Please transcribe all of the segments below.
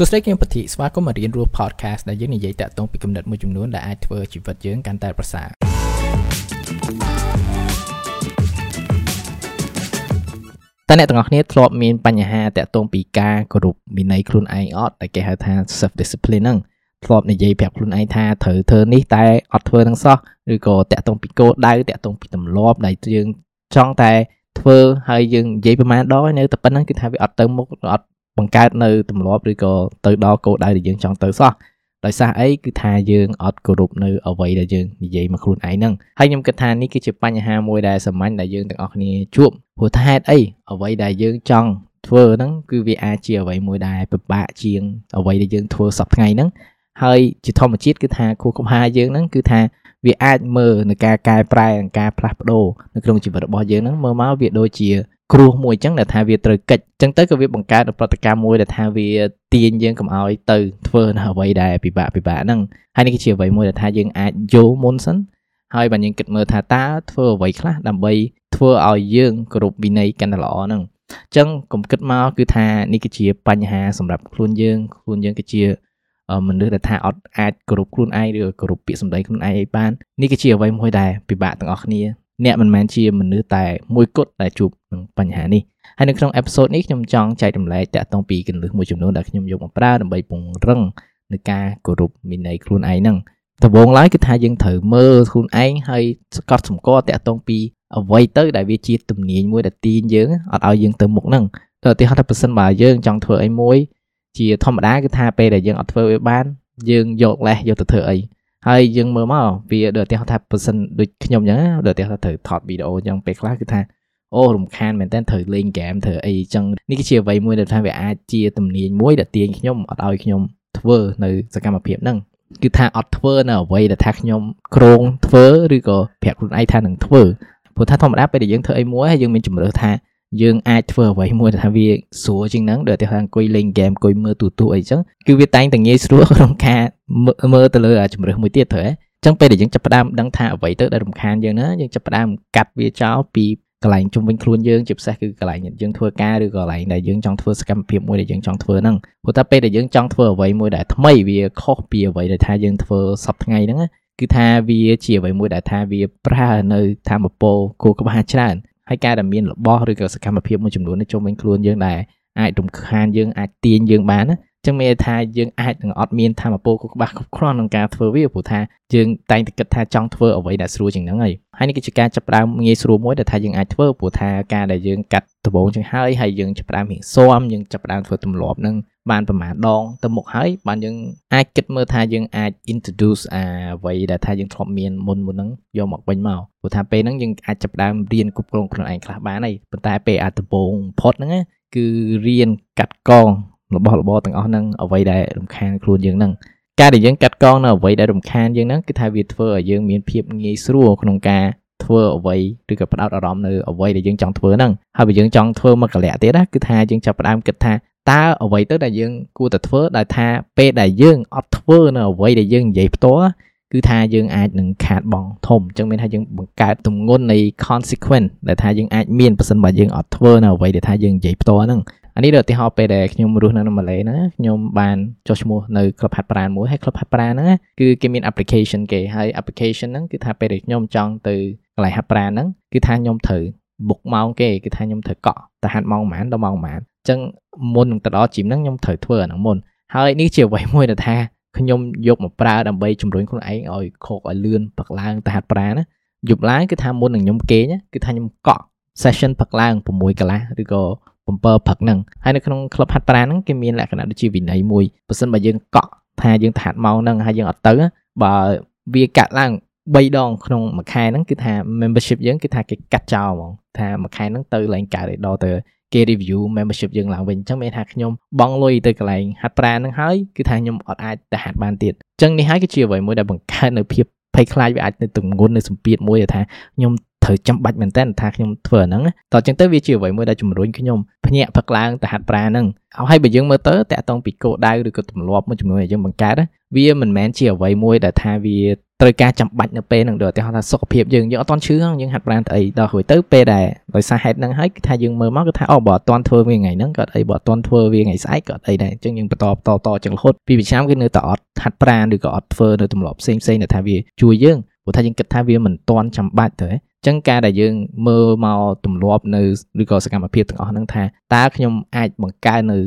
សួស្តីគឹមពធីស្វាគមន៍មករៀនរស់ podcast ដែលយើងនិយាយតាក់ទងពីគំនិតមួយចំនួនដែលអាចធ្វើជីវិតយើងកាន់តែប្រសើរតើអ្នកទាំងអស់គ្នាធ្លាប់មានបញ្ហាតាក់ទងពីការគោរពវិន័យខ្លួនឯងអត់ដែលគេហៅថា self discipline ហ្នឹងធ្លាប់និយាយប្រាប់ខ្លួនឯងថាត្រូវធ្វើនេះតែអត់ធ្វើនឹងសោះឬក៏តាក់ទងពីគោលដៅតាក់ទងពីទម្លាប់ដែលយើងចង់តែធ្វើហើយយើងនិយាយប្រហែលដងនៅតែប៉ុណ្្នឹងគឺថាវាអត់ទៅមុខអត់ បង្កើតនៅទម្លាប់ឬក៏ទៅដល់គោលដៅដែលយើងចង់ទៅសោះដោយសារអីគឺថាយើងអត់គោរពនៅអ្វីដែលយើងនិយាយមកខ្លួនឯងហ្នឹងហើយខ្ញុំគិតថានេះគឺជាបញ្ហាមួយដែលសាមញ្ញដែលយើងទាំងអស់គ្នាជួបព្រោះថាហេតុអីអ្វីដែលយើងចង់ធ្វើហ្នឹងគឺវាអាចជាអ្វីមួយដែលពិបាកជាងអ្វីដែលយើងធ្វើសប្តាហ៍ថ្ងៃហ្នឹងហើយជាធម្មជាតិគឺថាគូកំហាយើងហ្នឹងគឺថាវាអាចមើលនៅការកែប្រែនិងការផ្លាស់ប្ដូរនៅក្នុងជីវិតរបស់យើងហ្នឹងមើលមកវាដូចជា គ្រោះមួយចឹងដែលថាវាត្រូវកិច្ចចឹងទៅក៏វាបង្កើតប្រតិកម្មមួយដែលថាវាទាញយើងកុំឲ្យទៅធ្វើនៅអ្វីដែលពិបាកពិបាកហ្នឹងហើយនេះគឺជាអ្វីមួយដែលថាយើងអាចយល់មុនសិនហើយបើយើងគិតមើលថាតើធ្វើអ្វីខ្លះដើម្បីធ្វើឲ្យយើងគ្រប់វិន័យកាន់តែល្អហ្នឹងអញ្ចឹងកុំគិតមកគឺថានេះគឺជាបញ្ហាសម្រាប់ខ្លួនយើងខ្លួនយើងគឺជាមនុស្សដែលថាអត់អាចគោរពខ្លួនឯងឬគោរពពាក្យសម្ដីខ្លួនឯងឲ្យបាននេះគឺជាអ្វីមួយដែលពិបាកទាំងអស់គ្នា អ្នកមិនមែនជាមនុស្សតែមួយគត់ដែលជួបនឹងបញ្ហានេះហើយនៅក្នុងអេពីសូតនេះខ្ញុំចង់ចែករំលែកតាក់ទងពីគន្លឹះមួយចំនួនដែលខ្ញុំយកមកប្រើដើម្បីពង្រឹងនៅការគោរពវិន័យខ្លួនឯងហ្នឹងដំបូងឡើយគឺថាយើងត្រូវមើលខ្លួនឯងហើយស្កត់សម្គាល់តាក់ទងពីអ្វីទៅដែលវាជាទំនាញមួយដែលទាញយើងអត់ឲ្យយើងទៅមុខហ្នឹងទៅឧទាហរណ៍ថាប្រសិនបើយើងចង់ធ្វើអីមួយ ជាធម្មតាគឺថាពេលដែលយើងអត់ធ្វើវាបាន យើងយកលេសយកទៅធ្វើអី ហើយយើងមើលមកវាដូចឧទាហរណ៍ថាប៉ះសិនដូចខ្ញុំអញ្ចឹងដូចឧទាហរណ៍ត្រូវថតវីដេអូអញ្ចឹងពេលខ្លះគឺថាអូរំខានមែនតើត្រូវលេងហ្គេមត្រូវអីអញ្ចឹងនេះគឺជាអ្វីមួយដែលថាវាអាចជាទំនាញមួយដែលទាញខ្ញុំអត់ឲ្យខ្ញុំធ្វើនៅសកម្មភាពហ្នឹងគឺថាអត់ធ្វើនៅអ្វីដែលថាខ្ញុំក្រងធ្វើឬក៏ប្រាប់ខ្លួនឯងថានឹងធ្វើព្រោះថាធម្មតាពេលដែលយើងធ្វើអីមួយហើយយើងមានជំរឿថា យើងអាចធ្វើអ្វីមួយថាវាស្រួលជាងហ្នឹងដូចតែអង្គុយលេងហ្គេមអង្គុយមើលទូទូអីចឹងគឺវាតែងតែងាយស្រួលក្នុងការមើលទៅលើជំរឿសមួយទៀតត្រូវហ៎ចឹងពេលដែលយើងចាប់ផ្ដើមដឹងថាអ្វីទៅដែលរំខានយើងណាយើងចាប់ផ្ដើមកាត់វាចោលពីកន្លែងជុំវិញខ្លួនយើងជាពិសេសគឺកន្លែងយើងធ្វើការឬក៏កន្លែងដែលយើងចង់ធ្វើសកម្មភាពមួយដែលយើងចង់ធ្វើហ្នឹងព្រោះតែពេលដែលយើងចង់ធ្វើអ្វីមួយដែលថ្មីវាខុសពីអ្វីដែលថាយើងធ្វើសប្តាហ៍ថ្ងៃហ្នឹងគឺថាវាជាអ្វីមួយដែលថាវាប្រើនៅធម្មពលគោលក្បាលច្រើន ហើយការដែលមានរបស់ឬក៏សកម្មភាពមួយចំនួននេះជុំវិញខ្លួនយើងដែលអាចរំខានយើងអាចទាញយើងបានណាចឹងមានថាយើងអាចនឹងអត់មានធម៌ពលខុសច្បាស់គ្រប់គ្រាន់ក្នុងការធ្វើវាព្រោះថាយើងតែងតែគិតថាចង់ធ្វើអ្វីដែលស្រួលជាងហ្នឹងហើយហើយនេះគឺជាការចាប់ផ្ដើមងាយស្រួលមួយដែលថាយើងអាចធ្វើព្រោះថាការដែលយើងកាត់ដំបូងចឹងហើយហើយយើងចាប់ផ្ដើមរៀងស៊ាំយើងចាប់ផ្ដើមធ្វើទម្លាប់ហ្នឹង បានប្រហែលដងទៅមុខហើយបានយើងអាចគិតមើលថាយើងអាច introduce អាអ្វីដែលថាយើងធ្លាប់មានមុនមុនហ្នឹងយកមកវិញមកព្រោះថាពេលហ្នឹងយើងអាចចាប់ផ្ដើមរៀនគ្រប់គ្រងខ្លួនឯងខ្លះបានហើយប៉ុន្តែពេលអាដំបូងផុតហ្នឹងគឺរៀនកាត់កងរបស់របរទាំងអស់ហ្នឹងអ្វីដែលរំខានខ្លួនយើងហ្នឹងការដែលយើងកាត់កងនៅអ្វីដែលរំខានយើងហ្នឹងគឺថាវាធ្វើឲ្យយើងមានភាពងាយស្រួលក្នុងការធ្វើអ្វីឬក៏ផ្ដោតអារម្មណ៍នៅអ្វីដែលយើងចង់ធ្វើហ្នឹងហើយបើយើងចង់ធ្វើមកកលៈទៀតណាគឺថាយើងចាប់ផ្ដើមគិតថា តើអ្វីទៅដែលយើងគួរតែធ្វើដែលថាពេលដែលយើងអត់ធ្វើនៅអ្វីដែលយើងនិយាយផ្ទាល់គឺថាយើងអាចនឹងខាតបង់ធំអញ្ចឹងមានថាយើងបង្កើតទម្ងន់នៃ consequence ដែលថាយើងអាចមានប៉ះសិនបើយើងអត់ធ្វើនៅអ្វីដែលថាយើងនិយាយផ្ទាល់ហ្នឹងអានេះដូចឧទាហរណ៍ពេលដែលខ្ញុំរស់នៅម៉ាឡេហ្នឹងខ្ញុំបានចុះឈ្មោះនៅ Club Hat Pran មួយហើយ Club Hat Pran ហ្នឹងគឺគេមាន application គេហើយ application ហ្នឹងគឺថាពេលដែលខ្ញុំចង់ទៅកន្លែង Hat Pran ហ្នឹងគឺថាខ្ញុំត្រូវ book ម៉ោងគេគឺថាខ្ញុំត្រូវកក់ទៅហាត់ម៉ោងប៉ុន្មានដល់ម៉ោងប៉ុន្មានអញ្ចឹង មុននឹងទៅដល់ gym ហ្នឹងខ្ញុំត្រូវធ្វើអាហ្នឹងមុនហើយនេះជាអ្វីមួយដែលថាខ្ញុំយកមកប្រើដើម្បីជំរុញខ្លួនឯងឲ្យខកឲ្យលឿនផឹកឡើងទៅហាត់ប្រាណាយប់ឡើងគឺថាមុននឹងខ្ញុំគេងគឺថាខ្ញុំកក់ session ផឹកឡើង6កន្លះឬក៏7ផឹកហ្នឹងហើយនៅក្នុង club ហាត់ប្រាហ្នឹងគេមានលក្ខណៈដូចជាវិន័យមួយបើសិនបើយើងកក់ថាយើងទៅហាត់ម៉ោងហ្នឹងហើយយើងអត់ទៅបើវាកាត់ឡើង3ដងក្នុងមួយខែហ្នឹងគឺថា membership យើងគឺថាគេកាត់ចោលហ្មងថាមួយខែហ្នឹងទៅឡើងកើតឲ្យដល់ទៅ គេ review membership យើងឡើងវិញអញ្ចឹងមានថាខ្ញុំបង់លុយទៅកន្លែងហាត់ប្រាណហ្នឹងហើយគឺថាខ្ញុំអត់អាចទៅហាត់បានទៀតអញ្ចឹងនេះហើយគឺជាអ្វីមួយដែលបង្កើតនៅភាពភ័យខ្លាចវាអាចនៅទម្ងន់នៅសម្ពាធមួយថាខ្ញុំ ត្រូវចាំបាច់មែនតើថាខ្ញុំធ្វើអាហ្នឹងតោះចឹងទៅវាជាអ្វីមួយដែលជំរុញខ្ញុំភ្ញាក់ផឹកឡើងទៅហាត់ប្រាហ្នឹងហើយបើយើងមើលទៅតាក់ទងពីគោលដៅឬក៏ទម្លាប់មួយចំនួនដែលយើងបង្កើតវាមិនមែនជាអ្វីមួយដែលថាវាត្រូវការចាំបាច់នៅពេលហ្នឹងដូចឧទាហរណ៍ថាសុខភាពយើងយើងអត់តន់ឈឺយើងហាត់ប្រាណទៅអីដល់រួចទៅពេលដែលដោយសារហេតុហ្នឹងហើយគឺថាយើងមើលមកគឺថាអូបើអត់តន់ធ្វើវាថ្ងៃហ្នឹងក៏អីបើអត់តន់ធ្វើវាថ្ងៃស្អែកក៏អីដែរអញ្ចឹងយើងបន្តបន្តតចឹងរហូតពីវិឆ្នាំគឺនៅតែអត់ហាត់ប្រាណឬក៏អត់ធ្វើនៅទម្លាប់ផ្សេងផ្សេងដែលថាវាជួយយើងព្រោះថាយើងគិតថាវាមិនតន់ចាំបាច់ទៅ ចឹងការដែលយើងមើលមកទម្លាប់នៅឬក៏សកម្មភាពទាំងអស់ហ្នឹងថាតើខ្ញុំអាចបង្កើននៅ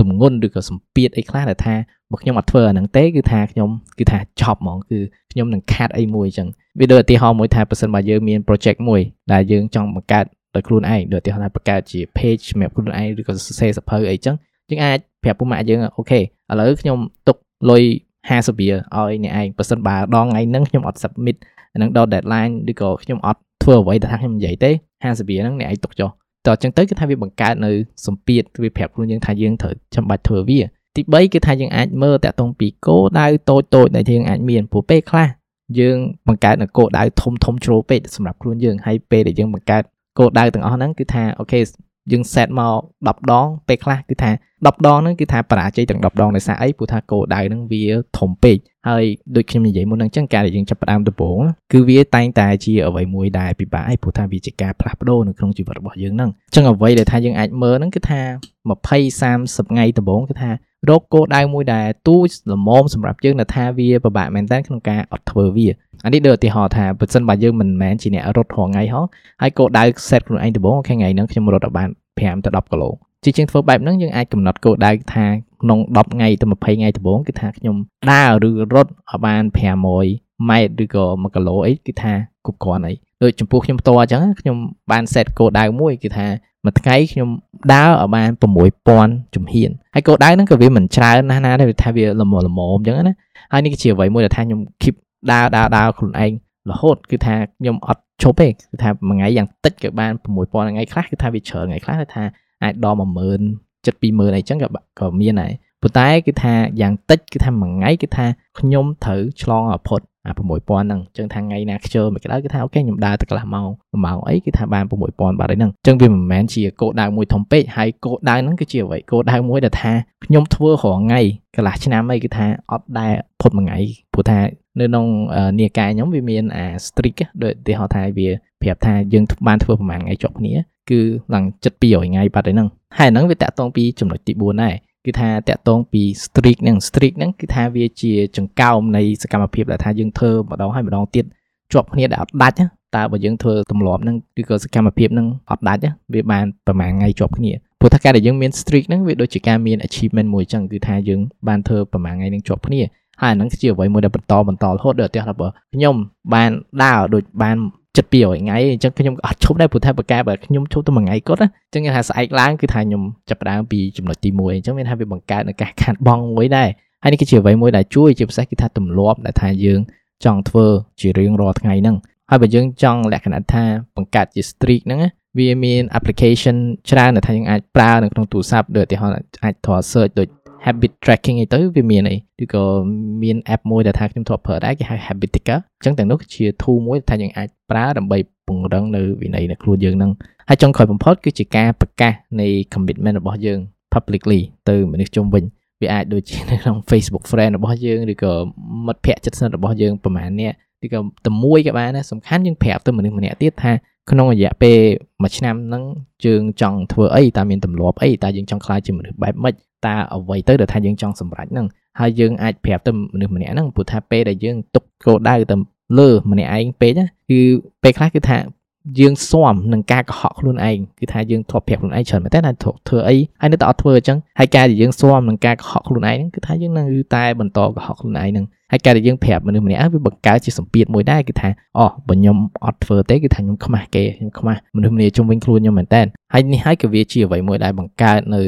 ទំងន់ឬក៏សម្ពាធអីខ្លះដែលថាបើខ្ញុំអត់ធ្វើអាហ្នឹងទេគឺថាខ្ញុំគឺថាចប់ហ្មងគឺខ្ញុំនឹងខាត់អីមួយអញ្ចឹងវាដូចឧទាហរណ៍មួយថាបើសិនបើយើងមាន project មួយដែលយើងចង់បង្កើតដោយខ្លួនឯងដូចឧទាហរណ៍ថាបង្កើតជា page សម្រាប់ខ្លួនឯងឬក៏សរសេរសភៅអីចឹងយើងអាចប្រាប់ពុកម៉ាក់យើងអូខេឥឡូវខ្ញុំទុកលុយ50រៀលឲ្យអ្នកឯងបើសិនបើដងថ្ងៃហ្នឹងខ្ញុំអត់ submit ហ្នឹងដល់ deadline ឬក៏ខ្ញុំអត់ធ្វើអ្វីដែលថាខ្ញុំនិយាយទេ50រៀលហ្នឹងអ្នកឯងទុកចុះតើអញ្ចឹងទៅគឺថាវាបង្កើតនៅសម្ពាធវាប្រាប់ខ្លួនយើងថាយើងត្រូវចាំបាច់ធ្វើវាទី3គឺថាយើងអាចមើលតាក់ទងពីគោលដៅតូចតូចដែលយើងអាចមានព្រោះពេលខ្លះយើងបង្កើតនៅគោលដៅធំធំជ្រុលពេកសម្រាប់ខ្លួនយើងហើយពេលដែលយើងបង្កើតគោលដៅទាំងអស់ហ្នឹងគឺថាអូខេ យើង set មក10ដងពេលខ្លះគឺថា10ដងហ្នឹងគឺថាបរាជ័យទាំង10ដងដោយសារអីព្រោះថាគោលដៅហ្នឹងវាធំពេកហើយដូចខ្ញុំនិយាយមុនហ្នឹងចឹងការដែលយើងចាប់ផ្ដើមដំបូងគឺវាតែងតែជាអ្វីមួយដែលពិបាកឯព្រោះថាវាជាការផ្លាស់ប្ដូរនៅក្នុងជីវិតរបស់យើងហ្នឹងចឹងអ្វីដែលថាយើងអាចមើលហ្នឹងគឺថា20 30ថ្ងៃដំបូងគឺថា រកគោលដៅមួយដែលទូចល្មមសម្រាប់យើងនៅថាវាពិបាកមែនតើក្នុងការអត់ធ្វើវាអានេះដូចឧទាហរណ៍ថាបើសិនបើយើងមិនមែនជាអ្នករត់រាល់ថ្ងៃហោះហើយគោលដៅ set ខ្លួនឯងដំបូងអូខេថ្ងៃហ្នឹងខ្ញុំរត់ឲ្យបាន5ទៅ10គីឡូជាជាងធ្វើបែបហ្នឹងយើងអាចកំណត់គោលដៅថាក្នុង10ថ្ងៃទៅ20ថ្ងៃដំបូងគឺថាខ្ញុំដើរឬរត់ឲ្យបាន500ម៉ែត្រឬក៏1គីឡូអីគឺថាគ្រប់គ្រាន់អី ដូចចំពោះខ្ញុំផ្ទាល់អញ្ចឹងខ្ញុំបាន set គោលដៅមួយគឺថាមួយថ្ងៃខ្ញុំដើរឲ្យបាន6000ជំហានហើយគោលដៅហ្នឹងក៏វាមិនច្រើនណាស់ណាទេវាថាវាល្មមល្មមអញ្ចឹងណាហើយនេះគឺជាអ្វីមួយដែលថាខ្ញុំ keep ដើរដើរដើរខ្លួនឯងរហូតគឺថាខ្ញុំអត់ឈប់ទេគឺថាមួយថ្ងៃយ៉ាងតិចក៏បាន6000ថ្ងៃខ្លះគឺថាវាច្រើនថ្ងៃខ្លះគឺថាអាចដល់10000 7 20000អីចឹងក៏ក៏មានដែរប៉ុន្តែគឺថាយ៉ាងតិចគឺថាមួយថ្ងៃគឺថាខ្ញុំត្រូវឆ្លងអផុត អា6000ហ្នឹងអញ្ចឹងថាថ្ងៃណាខ្ជិលមិនក្តៅគឺថាអូខេខ្ញុំដើរទៅកន្លះម៉ោង1ម៉ោងអីគឺថាបាន6000បាត់ហើយហ្នឹងអញ្ចឹងវាមិនមែនជាគោលដៅមួយធំពេកហើយគោលដៅហ្នឹងគឺជាអ្វីគោលដៅមួយដែលថាខ្ញុំធ្វើរាល់ថ្ងៃកន្លះឆ្នាំអីគឺថាអត់ដែលផុតមួយថ្ងៃព្រោះថានៅក្នុងនីកាយខ្ញុំវាមានអា strict ដូចទីហៅថាវាប្រាប់ថាយើងបានធ្វើប្រហែលថ្ងៃជាប់គ្នាគឺឡើងចិត្ត200ថ្ងៃបាត់ហើយហ្នឹងហើយហ្នឹងវាតាក់ទងពីចំណុចទី4ដែរ គឺថាតាក់ទងពី streak ហ្នឹង streak ហ្នឹងគឺថាវាជាចង្កោមនៃសកម្មភាពដែលថាយើងធ្វើម្ដងហើយម្ដងទៀតជាប់គ្នាដែលអត់ដាច់តើបើយើងធ្វើទម្លាប់ហ្នឹងឬក៏សកម្មភាពហ្នឹងអត់ដាច់វាបានប្រហែលថ្ងៃជាប់គ្នាព្រោះថាការដែលយើងមាន streak ហ្នឹងវាដូចជាការមាន achievement មួយចឹងគឺថាយើងបានធ្វើប្រហែលថ្ងៃហ្នឹងជាប់គ្នាហើយអាហ្នឹងគឺជាអ្វីមួយដែលបន្តបន្តរហូតដល់អត់ថាបើខ្ញុំបានដើរដូចបាន ចិត្ត200ថ្ងៃអញ្ចឹងខ្ញុំអត់ឈប់ដែរព្រោះថាបកកែបើខ្ញុំឈប់តែមួយថ្ងៃគាត់ណាអញ្ចឹងគេថាស្អែកឡើងគឺថាខ្ញុំចាប់ផ្ដើមពីចំណុចទី1អញ្ចឹងមានថាវាបង្កើតនៅការខាត់បងមួយដែរហើយនេះគឺជាអ្វីមួយដែលជួយជាពិសេសគឺថាទម្លាប់ដែលថាយើងចង់ធ្វើជារៀងរាល់ថ្ងៃហ្នឹងហើយបើយើងចង់លក្ខណៈថាបង្កើតជា streak ហ្នឹងវាមាន application ច្រើនដែលថាយើងអាចប្រើនៅក្នុងទូរស័ព្ទដូចឧទាហរណ៍អាចធរ search ដូច habit tracking អីទៅវាមានអីឬក៏មាន app មួយដែលថាខ្ញុំធ្លាប់ប្រើដែរគេហៅ Habiticker អញ្ចឹងទាំងនោះគឺជា tool មួយដែលថាយើងអាចប្រើដើម្បីពង្រឹងនៅវិន័យនៅខ្លួនយើងហ្នឹងហើយចុងក្រោយបំផុតគឺជាការប្រកាសនៃ commitment របស់យើង publicly ទៅមនុស្សជុំវិញវាអាចដូចជានៅក្នុង Facebook friend របស់យើងឬក៏មិត្តភ័ក្តិជិតស្និទ្ធរបស់យើងប្រហែលនាក់ឬក៏តែមួយក៏បានដែរសំខាន់យើងប្រាប់ទៅមនុស្សម្នាក់ទៀតថាក្នុងរយៈពេលមួយឆ្នាំហ្នឹងយើងចង់ធ្វើអីតើមានទម្លាប់អីតើយើងចង់ខ្លាចជាមនុស្សបែបម៉េច តើអ្វីទៅដែលថាយើងចង់សម្រេចហ្នឹងហើយយើងអាចប្រាប់ទៅមនុស្សម្នាក់ហ្នឹងព្រោះថាពេលដែលយើងទុកគោលដៅទៅលើម្នាក់ឯងពេកគឺពេលខ្លះគឺថាយើងស៊ាំនឹងការកុហកខ្លួនឯងគឺថាយើងធ្លាប់ប្រាប់ខ្លួនឯងច្រើនមែនតើថាធ្វើអីហើយនៅតែអត់ធ្វើអញ្ចឹងហើយការដែលយើងស៊ាំនឹងការកុហកខ្លួនឯងគឺថាយើងនៅតែបន្តកុហកខ្លួនឯងហ្នឹងហើយការដែលយើងប្រាប់មនុស្សម្នាក់វាបង្កើតជាសម្ពាធមួយដែរគឺថាអូបើខ្ញុំអត់ធ្វើទេគឺថាខ្ញុំខ្មាស់គេខ្ញុំខ្មាស់មនុស្សម្នាក់ជុំវិញខ្លួនខ្ញុំមែនតើហើយនេះហើយក៏វាជាអ្វីមួយដែលបង្កើតនៅ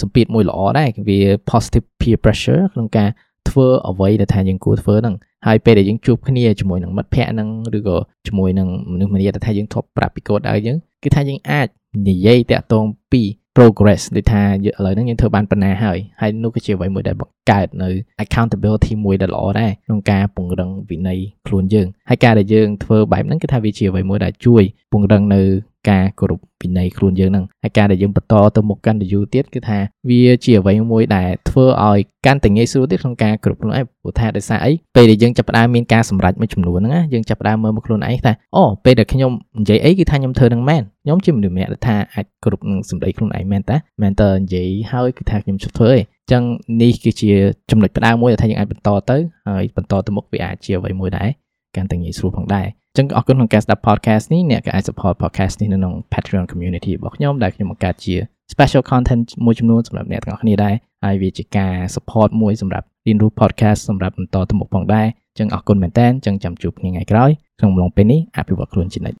សម្ពាធមួយល្អដែរវា positive peer pressure ក្នុងការធ្វើអ្វីដែលថាយើងគួរធ្វើហ្នឹងហើយពេលដែលយើងជួបគ្នាជាមួយនឹងមិត្តភ័ក្តិហ្នឹងឬក៏ជាមួយនឹងមនុស្សម្នាដែលថាយើងធ្លាប់ប្រាប់ពីកូដឲ្យយើងគឺថាយើងអាចនិយាយតាក់ទងពី progress ដូចថាឥឡូវហ្នឹងយើងធ្វើបានប៉ុណ្ណាហើយហើយនោះគឺជាអ្វីមួយដែលបង្កើតនៅ accountability មួយដែលល្អដែរក្នុងការពង្រឹងវិន័យខ្លួនយើងហើយការដែលយើងធ្វើបែបហ្នឹងគឺថាវាជាអ្វីមួយដែលជួយពង្រឹងនៅការគោរពវិន័យខ្លួនយើងហ្នឹងហើយការដែលយើងបន្តទៅមុខកាន់តែយូរទៀតគឺថាវាជាអ្វីមួយដែលធ្វើឲ្យកាន់តែងាយស្រួលទៀតក្នុងការគ្រប់ខ្លួនឯងព្រោះថាដោយសារអីពេលដែលយើងចាប់ផ្ដើមមានការសម្រេចមួយចំនួនហ្នឹងណាយើងចាប់ផ្ដើមមើលមកខ្លួនឯងថាអូពេលដែលខ្ញុំនិយាយអីគឺថាខ្ញុំធ្វើនឹងមែនខ្ញុំជាមនុស្សម្នាក់ដែលថាអាចគ្រប់នឹងសម្ដីខ្លួនឯងមែនតាមែនតើនិយាយហើយគឺថាខ្ញុំជិះធ្វើឯងចឹងនេះគឺជាចំណុចផ្ដើមមួយដែលថាយើងអាចបន្តទៅហើយបន្តទៅមុខវាអាចជាអ្វីមួយដែរ កាន់តែងាយស្រួលផងដែរចឹងអរគុណក្នុងការស្ដាប់ podcast នេះអ្នកក៏អាច support podcast នេះនៅក្នុង Patreon community របស់ខ្ញុំដែលខ្ញុំបង្កើតជា special content មួយចំនួនសម្រាប់អ្នកទាំងអស់គ្នាដែរហើយវាជាការ support មួយសម្រាប់រៀនរស់ podcast សម្រាប់បន្តទៅមុខផងដែរចឹងអរគុណមែនតើចឹងចាំជួបគ្នាថ្ងៃក្រោយក្នុងអំឡុងពេលនេះអភិវឌ្ឍខ្លួនជានិច្ច